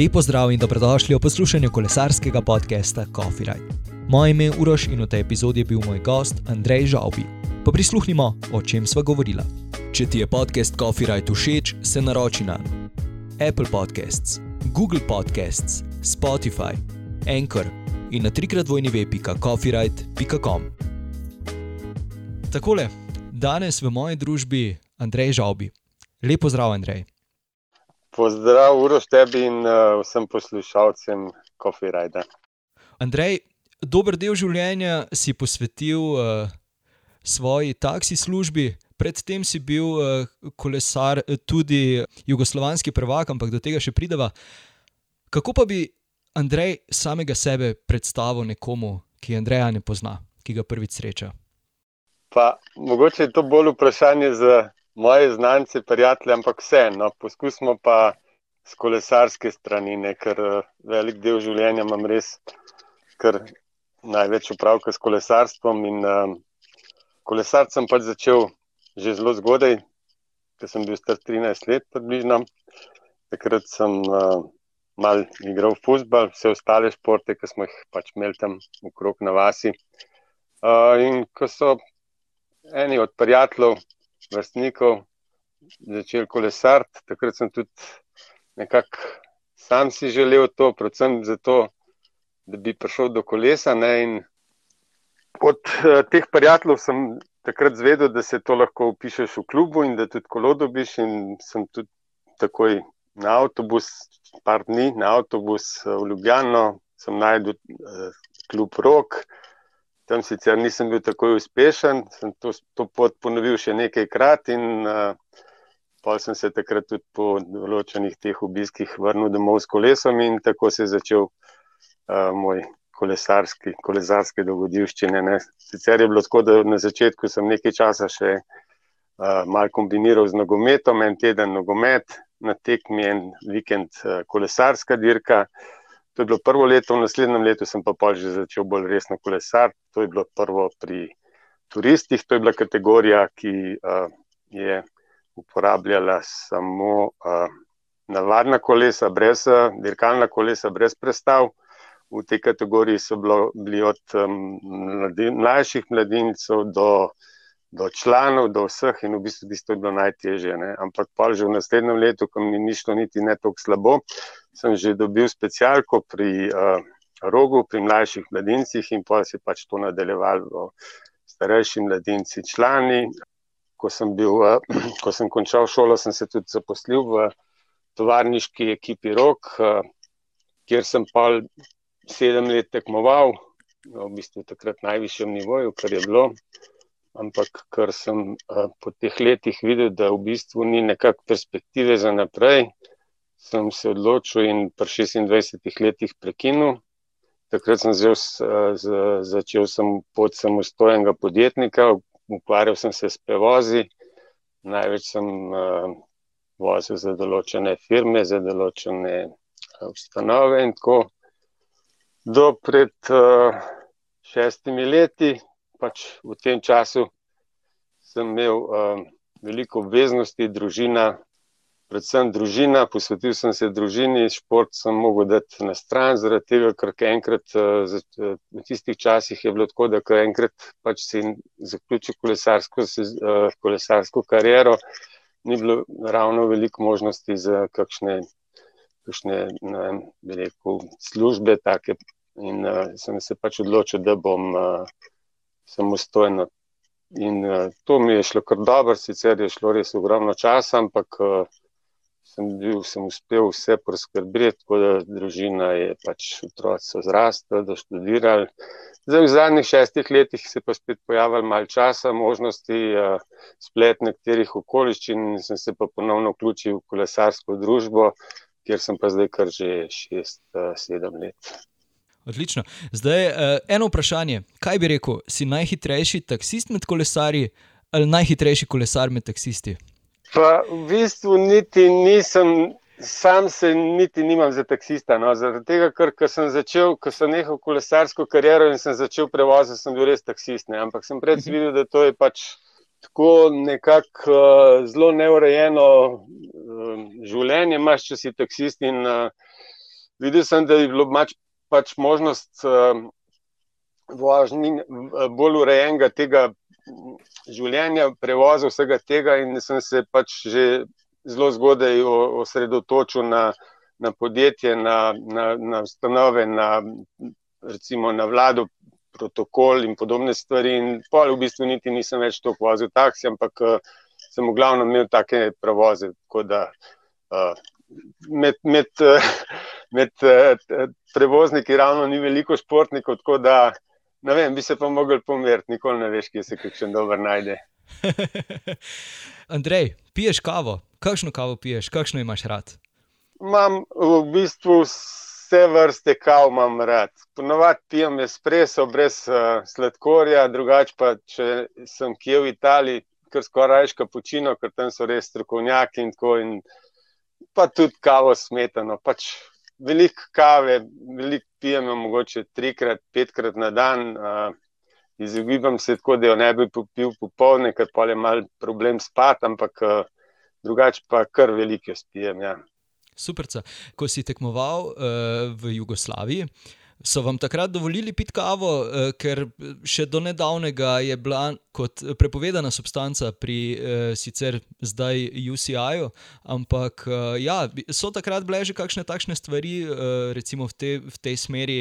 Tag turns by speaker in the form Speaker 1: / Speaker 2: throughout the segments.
Speaker 1: Lepo zdrav in dobrodošli v poslušanju kolesarskega podcasta Coffee Ride. Moje ime je Uroš in v tej epizodi je bil moj gost Andrej Žalbi. Pa prisluhnimo, o čem sva govorila. Če ti je podcast Coffee Ride všeč, se naroči na Apple Podcasts, Google Podcasts, Spotify, Anchor in na trikrat vojni web.coffeeride.com. Takole, danes v moji družbi Andrej Žalbi. Lepo zdrav, Andrej.
Speaker 2: Pozdrav, Uroš, tebi in uh, vsem poslušalcem Coffee Ride.
Speaker 1: Andrej, dober del življenja si posvetil uh, svoji taksi službi, predtem si bil uh, kolesar, tudi jugoslovanski prvak, ampak do tega še prideva. Kako pa bi Andrej samega sebe predstavil nekomu, ki Andreja ne pozna, ki ga prvič sreča?
Speaker 2: Pa, mogoče je to bolj vprašanje za moje znance, prijatelje, ampak vseeno, poskusimo pa z kolesarske strani, ne, ker velik del življenja imam res, ker največ upravka s kolesarstvom. In um, kolesar sem pač začel že zelo zgodaj, ker sem bil star 13 let, približno. Takrat sem uh, mal igral futbol, vse ostale športe, ki smo jih pač imeli tam okrog na vasi. Uh, in ko so eni od prijateljev vrstnikov začel kolesariti. Takrat sem tudi nekako sam si želel to, predvsem zato, da bi prišel do kolesa. Ne, od uh, teh prijateljev sem takrat zvedel, da se to lahko upišeš v klubu in da tudi kolo dobiš. In sem tudi takoj na avtobus, par dni na avtobus uh, v Ljubljano, sem najdel uh, klub Rok. Tam sicer nisem bil tako uspešen, sem to, to pot ponovil še nekajkrat, in uh, pol sem se takrat tudi po določenih teh obiskih vrnil domov s kolesom, in tako se je začel uh, moj kolesarski, kolesarske dogodivščine. Ne. Sicer je bilo tako, da na začetku sem nekaj časa še uh, malo kombiniral z nogometom, en teden nogomet, na tekmi en vikend uh, kolesarska dirka. To je bilo prvo leto, v naslednjem letu sem pa že začel bolj resno kolesariti. To je bilo prvo pri turistih, to je bila kategorija, ki uh, je uporabljala samo uh, navadna kolesa, brez dirkalna kolesa, brez prestav. V tej kategoriji so bilo, bili od um, mladi, mlajših mladincev do, do članov, do vseh, in v bistvu, bistvu je bilo najtežje. Ne? Ampak pa že v naslednjem letu, ko mi ni šlo niti ne tako slabo, sem že dobil specialko pri uh, rogu, pri mlajših mladincih, in pa se je pač to nadaljevalo v starejši mladinci, člani. Ko sem, bil, uh, ko sem končal šolo, sem se tudi zaposlil v tovarniški ekipi Rok, uh, kjer sem pa sedem let tekmoval, v bistvu takrat na najvišjem nivoju, kar je bilo. Ampak, ker sem uh, po teh letih videl, da v bistvu ni nekakšne perspektive za naprej, sem se odločil in pri 26 letih prekinil. Takrat sem zel, z, začel sem pot samostojnega podjetnika, ukvarjal sem se s prevozi, največ sem uh, vozil za določene firme, za določene ustanove in tako. Do pred uh, šestimi leti, pač v tem času, sem imel uh, veliko obveznosti, družina, predvsem družina, posvetil sem se družini, šport sem mogel dati na stran, zaradi tega, ker enkrat eh, eh, v tistih časih je bilo tako, da ko enkrat pač si zaključil kolesarsko, eh, kolesarsko kariero, ni bilo ravno veliko možnosti za kakšne, kakšne ne vem, rekel, službe take in uh, sem se pač odločil, da bom uh, samostojno. In uh, to mi je šlo kar dobro, sicer je šlo res ogromno časa, ampak uh, sem, bil, sem uspel vse poskrbeti, tako da družina je pač otroci zrasla, da študirali. Zdaj, v zadnjih šestih letih se pa spet pojavil malo časa, možnosti, uh, splet nekaterih okoliščin, in sem se pa ponovno vključil v kolesarsko družbo, kjer sem pa zdaj kar že šest, uh, sedem let.
Speaker 1: Odlično. Zdaj, uh, eno vprašanje. Kaj bi rekel, si najhitrejši taksist med kolesarji ali najhitrejši kolesar med taksisti?
Speaker 2: Pa v bistvu niti nisem, sam se niti nimam za taksista. No. Zaradi tega, ker ko sem začel, ko sem nehal kolesarsko kariero in sem začel prevoziti, sem bil res taksist. Ne. Ampak sem prej mhm. videl, da to je pač tako nekako uh, zelo neurejeno uh, življenje, imaš, če si taksist in uh, videl sem, da je bilo mač, pač možnost uh, vožnji bolj urejenega tega življenja, prevoza vsega tega in sem se pač že zelo zgodaj osredotočil na, na podjetje, na, na, na ustanove, na, recimo na vlado, protokol in podobne stvari. In pol v bistvu niti nisem več toliko vozil taksi, ampak uh, sem v glavnem imel take prevoze. Da, uh, med med, uh, med uh, prevozniki ravno ni veliko športnikov, tako da ne vem, bi se pa mogel pomeriti, nikoli ne veš, kje se kakšen dober najde.
Speaker 1: Andrej, piješ kavo? Kakšno kavo piješ, kakšno imaš rad?
Speaker 2: Imam v bistvu vse vrste kav imam rad. Ponovadi pijem espresso brez uh, sladkorja, drugače pa če sem kje v Italiji, kar skoraj rečem kapučino, ker tam so res strokovnjaki in tako. In pa tudi kavo smetano. Pač veliko kave, veliko pijem, mogoče trikrat, petkrat na dan. Uh, Izogibam se tako, da jo ne bi popil popoldne, ker pa je mal problem spati, ampak uh, drugače pa kar veliko spijem. Ja
Speaker 1: super. Ko si tekmoval uh, v Jugoslaviji, so vam takrat dovolili piti kavo, uh, ker še do nedavnega je bila kot prepovedana substanca pri sicer zdaj UCI-ju, ampak ja, so takrat bile že kakšne takšne stvari, recimo v, te, v tej smeri.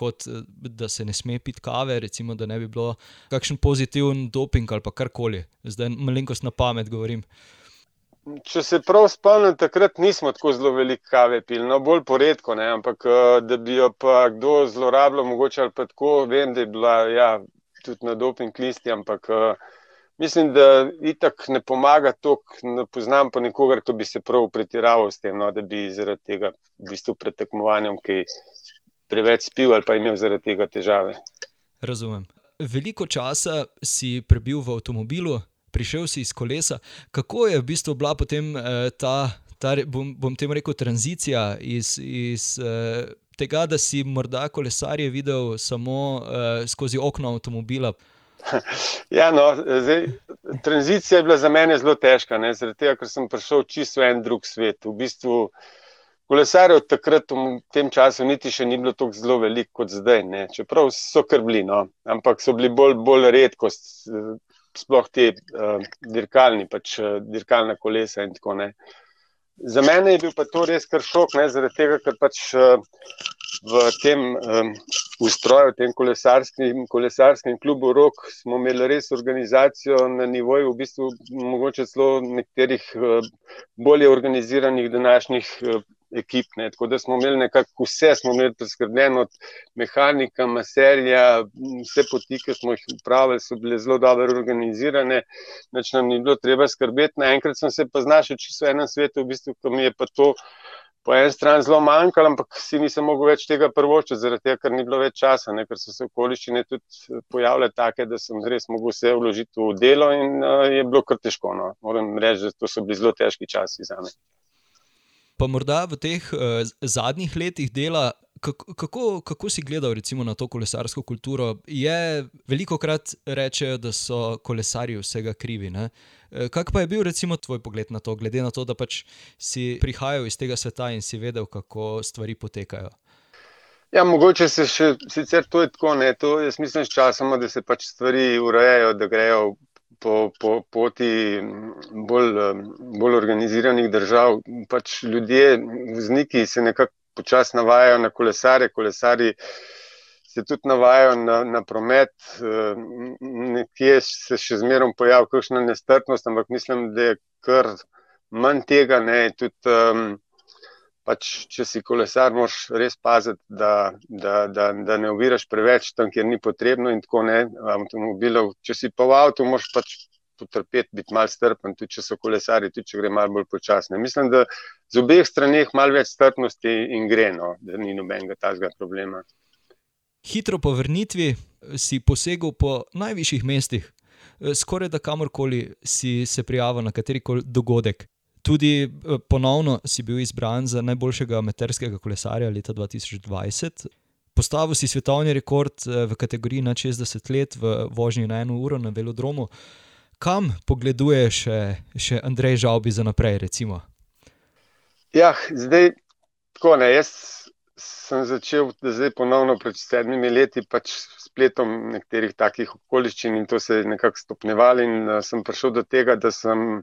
Speaker 1: Kot da se ne sme piti kave, recimo, da ne bi bilo kakšen pozitiven doping ali karkoli. Zdaj, malenkost na pamet govorim.
Speaker 2: Če se prav spomnim, takrat nismo tako zelo veliko kave pili, no bolj poredko, ne? ampak eh, da bi jo pa kdo zlorabljal, mogoče ali pa tako, vem, da je bila ja, tudi na doping listi, ampak uh, mislim, da itak ne pomaga tok, ne poznam pa nikogar, ki bi se prav pretiraval s tem, no? da bi zaradi tega v bistvu pred tekmovanjem, ki preveč spil ali pa imel zaradi tega težave.
Speaker 1: Razumem. Veliko časa si prebil v avtomobilu, prišel si iz kolesa. Kako je v bistvu bila potem eh, ta, ta bom, bom temu rekel, tranzicija iz, iz eh, tega, da si morda kolesarje videl samo eh, skozi okno avtomobila?
Speaker 2: Ja, no, zdaj, tranzicija je bila za mene zelo težka, zaradi tega, ker sem prišel čisto v en drug svet. V bistvu, kolesarjev takrat v tem času niti še ni bilo tako zelo veliko kot zdaj. Ne. Čeprav so krbli, no, ampak so bili bolj, bolj redkost sploh te uh, dirkalni, pač uh, dirkalna kolesa in tako naprej. Za mene je bil pa to res kar šok, ne, zaradi tega, ker pač uh, v tem um, ustroju, v tem kolesarskim, kolesarskim klubu Rok smo imeli res organizacijo na nivoju, v bistvu mogoče celo nekaterih uh, bolje organiziranih današnjih uh, ekip. Ne. Tako da smo imeli nekako vse, smo imeli preskrbljeno od mehanika, maserja, vse poti, ki smo jih upravili, so bile zelo dobro organizirane, več nam ni bilo treba skrbeti. Naenkrat sem se pa znašel čisto v enem svetu, v bistvu, ko mi je pa to. Po eni strani zelo manjkalo, ampak si nisem mogel več tega prvočiti, zaradi tega, ker ni bilo več časa, ne? ker so se okoliščine tudi pojavile take, da sem res mogel vse vložiti v delo in uh, je bilo kar težko. No? Moram reči, da to so bili zelo težki časi za me
Speaker 1: pa morda v teh uh, zadnjih letih dela, kako, kako, kako si gledal na to kolesarsko kulturo? Je veliko krat rečejo, da so kolesari vsega krivi. Ne? Eh, kak pa je bil recimo tvoj pogled na to, glede na to, da pač si prihajal iz tega sveta in si vedel, kako stvari potekajo?
Speaker 2: Ja, mogoče se še sicer to je tako, ne, to jaz mislim, časoma, da se pač stvari urejajo, da grejo po, po poti bolj, bolj organiziranih držav. Pač ljudje, vzniki se nekako počasi navajajo na kolesare, kolesari se tudi navajajo na, na promet. Nekje se še zmerom pojavlja kakšna nestrpnost, ampak mislim, da je kar manj tega. Ne, tudi, um, pač, če si kolesar, moraš res paziti, da, da, da, da ne oviraš preveč tam, kjer ni potrebno in tako ne. Avtomobilov. Če si pa v avtu, moraš pač potrpeti, biti mal strpen, tudi če so kolesari, tudi če gre malo bolj počasno. Mislim, da z obeh straneh malo več strpnosti in gre, no, da ni nobenega tazga problema.
Speaker 1: Hitro po vrnitvi si posegel po najvišjih mestih, skoraj da kamorkoli si se prijavil na katerikoli dogodek. Tudi eh, ponovno si bil izbran za najboljšega amaterskega kolesarja leta 2020. Postavil si svetovni rekord eh, v kategoriji na 60 let v vožnji na eno uro na velodromu. Kam pogleduje še, Andrej Žalbi za naprej? Recimo?
Speaker 2: Ja, zdaj tako ne. Jaz sem začel zdaj ponovno pred sedmimi leti, pač spletom nekaterih takih okoliščin in to se je nekako stopnevalo in uh, sem prišel do tega, da sem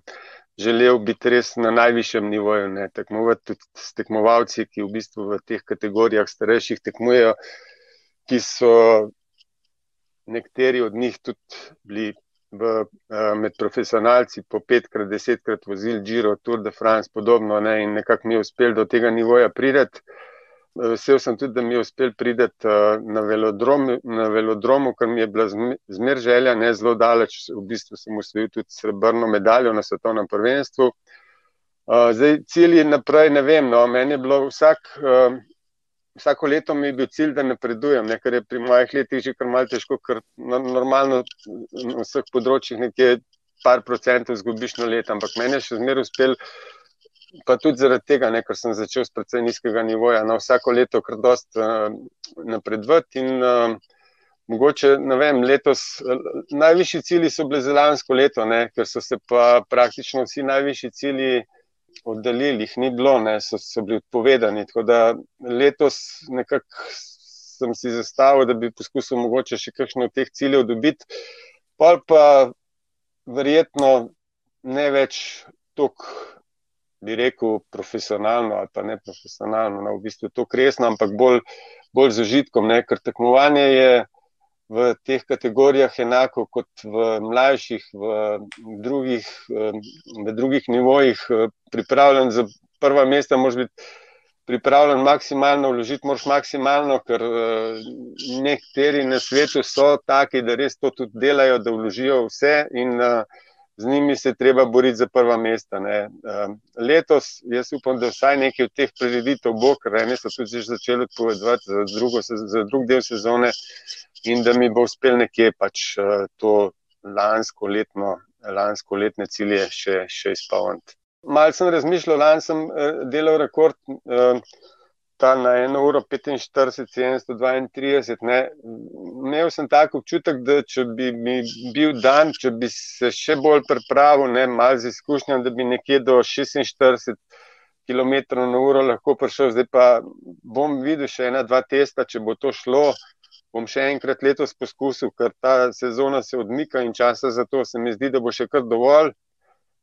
Speaker 2: želel biti res na najvišjem nivoju, ne tekmovati tudi s tekmovalci, ki v bistvu v teh kategorijah starejših tekmujejo, ki so nekateri od njih tudi bili v, uh, med profesionalci po petkrat, desetkrat vozili Giro, Tour de France, podobno ne, in nekako mi je uspel do tega nivoja prideti. Vesel sem tudi, da mi je uspel priti uh, na, velodrom, na velodromu, ker mi je bila zmer želja, ne zelo daleč. V bistvu sem usvojil tudi srebrno medaljo na svetovnem prvenstvu. Uh, zdaj, cilji naprej, ne vem. No, meni je bilo vsak, uh, vsako leto mi je bil cilj, da napredujem, ne, ker je pri mojih letih že kar malce težko, ker normalno na vseh področjih nekje par procentov zgubiš na let, ampak meni je še zmer uspel pa tudi zaradi tega, ne, ker sem začel s precej nizkega nivoja, na vsako leto kar dost uh, napredovati. In uh, mogoče, ne vem, letos uh, najvišji cilji so bili za lansko leto, ne, ker so se pa praktično vsi najvišji cilji oddaljili, jih ni bilo, ne, so, so bili odpovedani. Tako da letos nekako sem si zastavil, da bi poskusil mogoče še kakšno od teh ciljev dobiti, pa pa verjetno ne več toliko bi rekel, profesionalno ali pa ne profesionalno, no, v bistvu to kresno, ampak bolj, bolj z užitkom, ne? ker tekmovanje je v teh kategorijah enako kot v mlajših, v drugih, v drugih nivojih, pripravljen za prva mesta, moraš biti pripravljen maksimalno vložiti, moraš maksimalno, ker nekateri na svetu so taki, da res to tudi delajo, da vložijo vse in z njimi se treba boriti za prva mesta. Ne. Ehm, letos, jaz upam, da vsaj nekaj od teh prireditev bo, ker ene so tudi začeli odpovedovati za, drugo, za drug del sezone in da mi bo uspel nekje pač eh, to lansko letno, lansko letne cilje še, še izpolniti. Mal sem razmišljal, lani sem eh, delal rekord. Uh, ta na 1 uro 45, 732. Ne. Imel sem tako občutek, da če bi mi bil dan, če bi se še bolj pripravil, ne, malo z izkušnjami, da bi nekje do 46 km na uro lahko prišel. Zdaj pa bom videl še ena, dva testa, če bo to šlo. Bom še enkrat letos poskusil, ker ta sezona se odmika in časa za to se mi zdi, da bo še kar dovolj.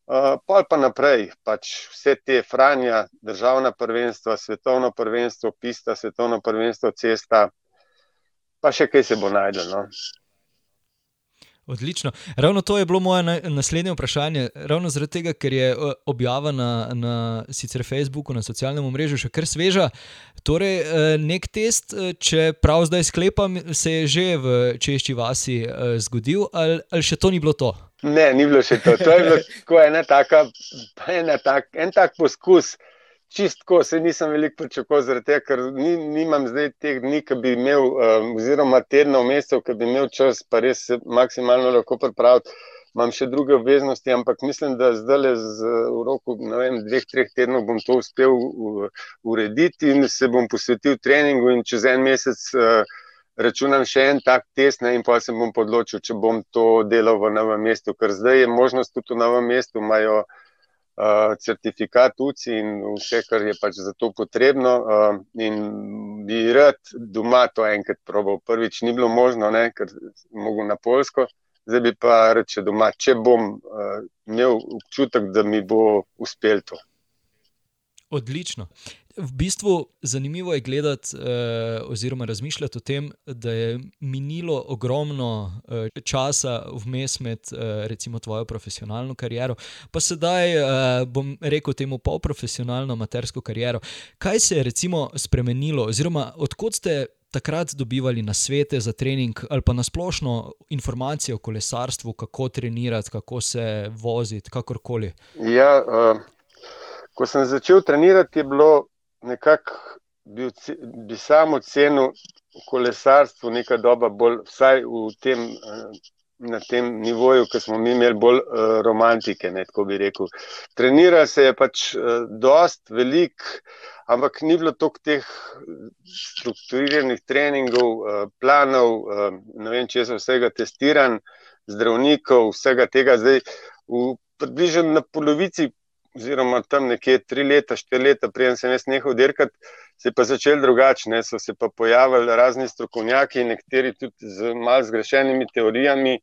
Speaker 2: Uh, pol pa naprej, pač vse te franja, državna prvenstva, svetovno prvenstvo, pista, svetovno prvenstvo, cesta, pa še kaj se bo najdel. No?
Speaker 1: Odlično. Ravno to je bilo moje naslednje vprašanje. Ravno zaradi tega, ker je objava na, na sicer Facebooku, na socialnem mrežu, še kar sveža. Torej, nek test, če prav zdaj sklepam, se je že v Češči vasi zgodil, ali, ali še to ni bilo to?
Speaker 2: Ne, ni bilo še to. To je bilo ena taka, ena tak, en tak poskus. Čistko se nisem veliko pričakoval, zaradi tega, ker ni, nimam zdaj teh dni, ki bi imel, um, oziroma tedna v mesecu, ki bi imel čas, pa res se maksimalno lahko pripraviti. Imam še druge obveznosti, ampak mislim, da zdaj le v roku vem, dveh, treh tednov bom to uspel urediti in se bom posvetil treningu in čez en mesec. Uh, računam še en tak test ne, in pa se bom odločil, če bom to delal v novem mestu, ker zdaj je možnost tudi v novem mestu, imajo uh, certifikat UCI in vse, kar je pač za to potrebno. Uh, in bi rad doma to enkrat probal. Prvič ni bilo možno, ne, ker mogo na Polsko. Zdaj bi pa reče doma, če bom uh, imel občutek, da mi bo uspel to.
Speaker 1: Odlično. V bistvu zanimivo je gledati eh, oziroma razmišljati o tem, da je minilo ogromno eh, časa vmes med eh, recimo tvojo profesionalno kariero, pa sedaj eh, bom rekel temu polprofesionalno matersko kariero. Kaj se je recimo spremenilo oziroma odkot ste takrat dobivali na svete za trening ali pa nasplošno informacije o kolesarstvu, kako trenirati, kako se voziti, kakorkoli?
Speaker 2: Ja, uh, ko sem začel trenirati, je bilo nekako bi, bi samo ocenil kolesarstvo neka doba bolj, vsaj v tem, eh, na tem nivoju, ki smo mi imeli bolj uh, romantike, ne, tako bi rekel. Trenira se je pač uh, dost, velik, ampak ni bilo toliko teh strukturiranih treningov, uh, planov, uh, ne vem, če so vsega testiran, zdravnikov, vsega tega zdaj v približno na polovici oziroma tam nekje tri leta, štiri leta, preden sem jaz nehal dirkati, se je pa začel drugače. So se pa pojavili razni strokovnjaki, nekateri tudi z malo zgrešenimi teorijami,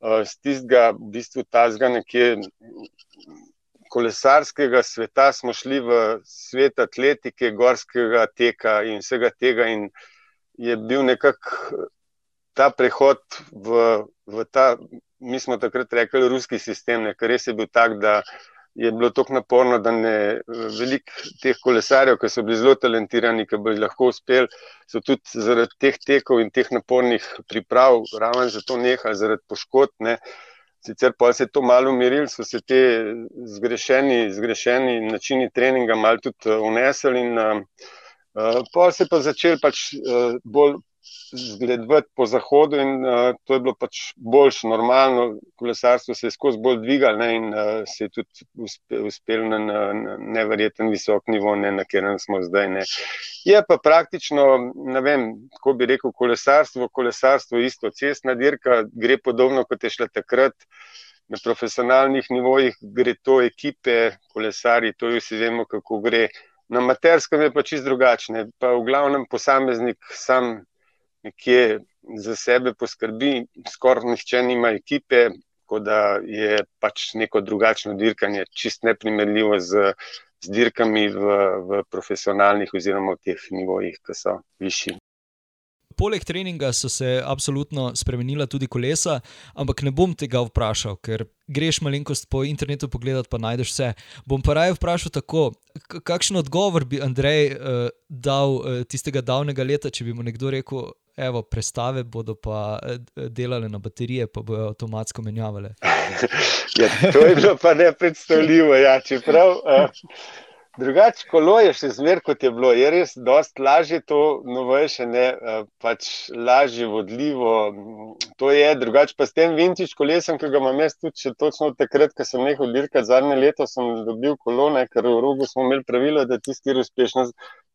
Speaker 2: z uh, tistega, v bistvu tazga nekje kolesarskega sveta, smo šli v svet atletike, gorskega teka in vsega tega. In je bil nekako ta prehod v, v ta, mi smo takrat rekli, ruski sistem, ker res je bil tak, da je bilo tako naporno, da ne veliko teh kolesarjev, ki so bili zelo talentirani, ki bi lahko uspeli, so tudi zaradi teh tekov in teh napornih priprav ravno zato nehali, zaradi poškodb. Sicer pa se je to malo umirilo, so se te zgrešeni, zgrešeni načini treninga malo tudi unesli in uh, pa se je pa začel pač uh, bolj zgledovati po zahodu, in uh, to je bilo pač boljš, normalno, kolesarstvo se je skozi bolj dvigalo ne, in uh, se je tudi uspe, uspel na, na, na neverjeten visok nivo, ne, na katerem smo zdaj. Ne. Je pa praktično, ne vem, kako bi rekel, kolesarstvo, kolesarstvo isto, cestna dirka gre podobno, kot je šla takrat. Na profesionalnih nivojih gre to ekipe, kolesari, to jo vsi vemo, kako gre. Na materskem je pa čist drugačne, pa v glavnem posameznik sam nekje za sebe poskrbi, skoraj nihče nima ekipe, tako da je pač neko drugačno dirkanje, čist neprimerljivo z, z dirkami v, v profesionalnih oziroma v teh nivojih, ki so višji.
Speaker 1: Poleg treninga so se absolutno spremenila tudi kolesa, ampak ne bom tega vprašal, ker greš malenkost po internetu pogledati, pa najdeš vse. Bom pa raje vprašal tako, kakšen odgovor bi Andrej uh, dal uh, tistega davnega leta, če bi mu nekdo rekel, evo, prestave bodo pa eh, delale na baterije, pa bojo avtomatsko menjavale.
Speaker 2: ja, to je bilo pa nepredstavljivo. Ja, čeprav, uh, Drugače, kolo je še zmer, kot je bilo. Je res dosti lažje to novejše, ne pač lažje vodljivo. To je drugače, pa s tem vintič kolesom, ki ga imam jaz tudi še točno takrat, ko sem nehal dirkati zadnje leto, sem dobil kolone, ker v rogu smo imeli pravilo, da tisti, ki uspešno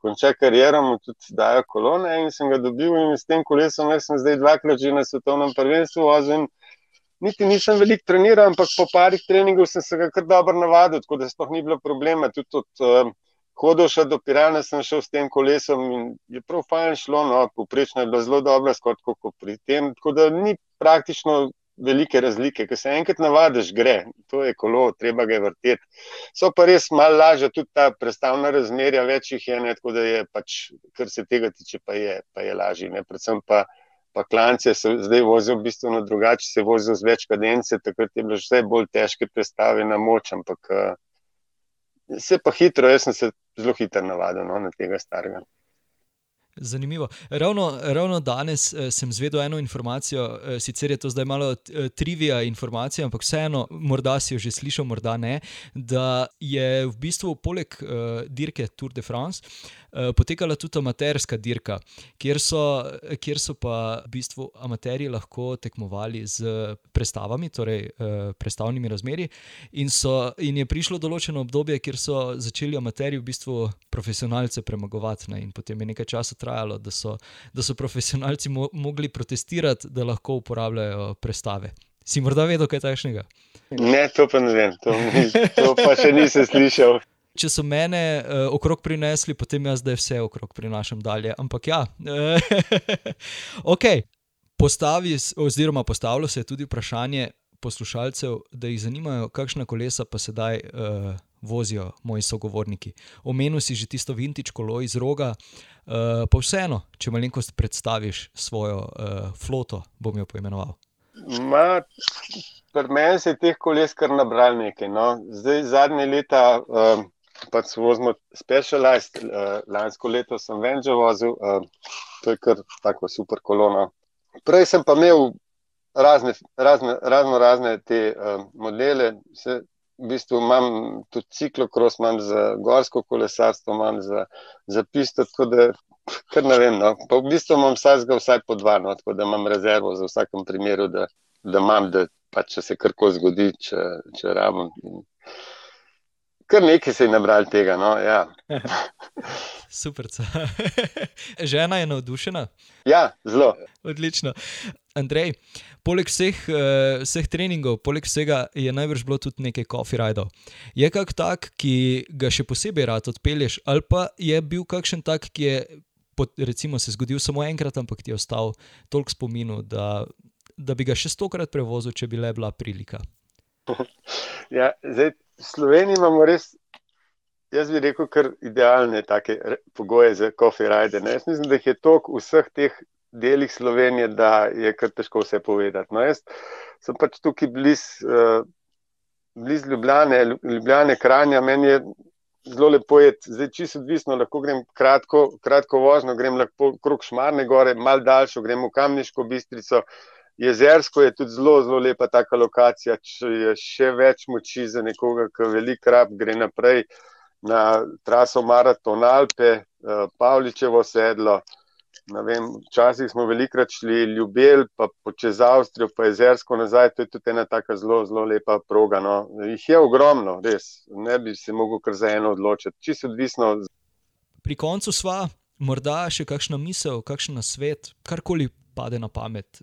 Speaker 2: konča kariero, mu tudi dajo kolone in sem ga dobil in s tem kolesom jaz sem zdaj dvakrat že na svetovnem prvenstvu vozil niti nisem veliko treniral, ampak po parih treningov sem se ga kar dobro navadil, tako da sploh ni bilo problema. Tudi od uh, Hodoša do Pirana sem šel s tem kolesom in je prav fajn šlo, no, poprečno je bilo zelo dobro, skoro kot pri tem. Tako da ni praktično velike razlike, ker se enkrat navadiš, gre, to je kolo, treba ga vrteti. So pa res malo lažje, tudi ta predstavna razmerja, več jih je, ne, tako da je pač, kar se tega tiče, pa je, pa je lažje. Ne, predvsem pa pa klance se zdaj vozijo bistveno drugače, se vozijo z več kadence, takrat je bilo vse bolj težke predstave na moč, ampak uh, se pa hitro, jaz sem se zelo hitro navadil no, na tega starega.
Speaker 1: Zanimivo. Ravno, ravno danes eh, sem zvedel eno informacijo, eh, sicer je to zdaj malo eh, trivija informacija, ampak vseeno, morda si jo že slišal, morda ne, da je v bistvu poleg uh, dirke Tour de France uh, potekala tudi amaterska dirka, kjer so, kjer so pa v bistvu amaterji lahko tekmovali z prestavami, torej uh, prestavnimi razmeri. In, so, in je prišlo določeno obdobje, kjer so začeli amaterji v bistvu profesionalce premagovati, ne, in potem je nekaj časa trajalo da so, da so profesionalci mo mogli protestirati, da lahko uporabljajo prestave. Si morda vedel kaj takšnega?
Speaker 2: Ne, to pa ne vem, to, to pa še nisem slišal.
Speaker 1: Če so mene uh, okrog prinesli, potem jaz zdaj vse okrog prinašam dalje. Ampak ja, ok. Postavi, oziroma postavlja se tudi vprašanje poslušalcev, da jih zanimajo, kakšna kolesa pa sedaj. Uh, vozijo moji sogovorniki. Omenil si že tisto vintage kolo iz roga, uh, pa vseeno, če malenkost predstaviš svojo uh, floto, bom jo poimenoval.
Speaker 2: Pri meni se je teh koles kar nabral nekaj. No. Zdaj, zadnje leta uh, pač vozimo specialized, uh, lansko leto sem venže vozil, uh, to je kar tako super kolono. Prej sem pa imel razne, razne, razno razne te uh, modele, se, v bistvu imam tudi ciklokros, imam za gorsko kolesarstvo, imam za, za pisto, tako da kar ne vem. No. Pa v bistvu imam vsakega vsaj po dva, no, tako da imam rezervo za vsakem primeru, da, da imam, da pa če se karkoli zgodi, če, če rabim. Kar nekaj se je nabral tega. No? Ja.
Speaker 1: Super. Žena je navdušena.
Speaker 2: Ja, zelo.
Speaker 1: Odlično. Andrej, poleg vseh, uh, vseh treningov, poleg vsega je najbrž bilo tudi nekaj coffee rajdov. Je kak tak, ki ga še posebej rad odpelješ, ali pa je bil kakšen tak, ki je pot, recimo, se zgodil samo enkrat, ampak ti je ostal toliko spominu, da, da bi ga še stokrat prevozil, če bi le bila prilika.
Speaker 2: Ja, zdaj, v Sloveniji imamo res, jaz bi rekel, kar idealne take pogoje za coffee ride. Jaz mislim, da jih je toliko v vseh teh delih Slovenije, da je kar težko vse povedati. No, jaz sem pač tukaj blizu uh, bliz Ljubljane, Ljubljane, Kranja, meni je zelo lepo je, zdaj čisto odvisno, lahko grem kratko, kratko vožnjo, grem lahko krok Šmarne gore, mal daljšo, grem v Kamniško bistrico. Jezersko je tudi zelo, zelo lepa taka lokacija, če je še več moči za nekoga, ki velik rab gre naprej na traso Maraton Alpe, eh, Pavličevo sedlo. Vem, včasih smo velikrat šli ljubel, pa čez Avstrijo, pa jezersko nazaj. To je tudi ena tako zelo, zelo lepa proga. No. Jih je ogromno, res. Ne bi se mogel kar za eno odločiti. Čisto odvisno.
Speaker 1: Pri koncu sva, morda še kakšna misel, kakšen svet, karkoli pade na pamet.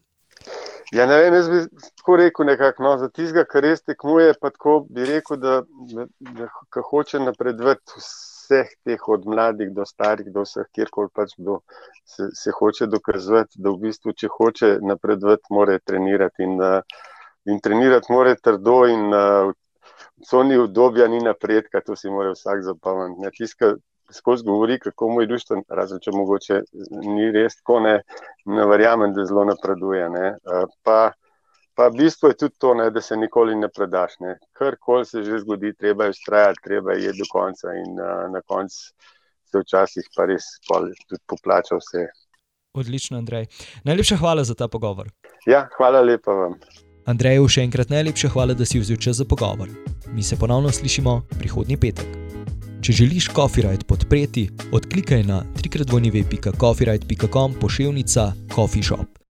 Speaker 2: Ja, ne vem, jaz bi tako rekel, nekako, no, za tistega, kar res tekmuje, pa tako bi rekel, da, da, da hoče napredovati vseh teh, od mladih do starih, do vseh, kjerkoli pač kdo se, se hoče dokazati, da v bistvu, če hoče napredovati, mora trenirati in, uh, in trenirati mora trdo in uh, v coni obdobja ni napredka, to si mora vsak zapomniti. Tiska skozi govori, kako mu je dušten, razen če mogoče ni res tako, ne, ne verjamem, da zelo napreduje. Uh, pa, Pa v bistvu je tudi to, ne, da se nikoli ne predaš. Karkoli se že zgodi, treba je ustrajati, treba je do konca in uh, na koncu se včasih pa res tudi poplača vse.
Speaker 1: Odlično, Andrej. Najlepša hvala za ta pogovor.
Speaker 2: Ja, hvala lepa vam.
Speaker 1: Andreju še enkrat najlepša hvala, da si vzel čas za pogovor. Mi se ponovno slišimo prihodnji petek. Če želiš Copyright podpreti, odklikaj na www.coffeeright.com pošiljka Coffee Shop.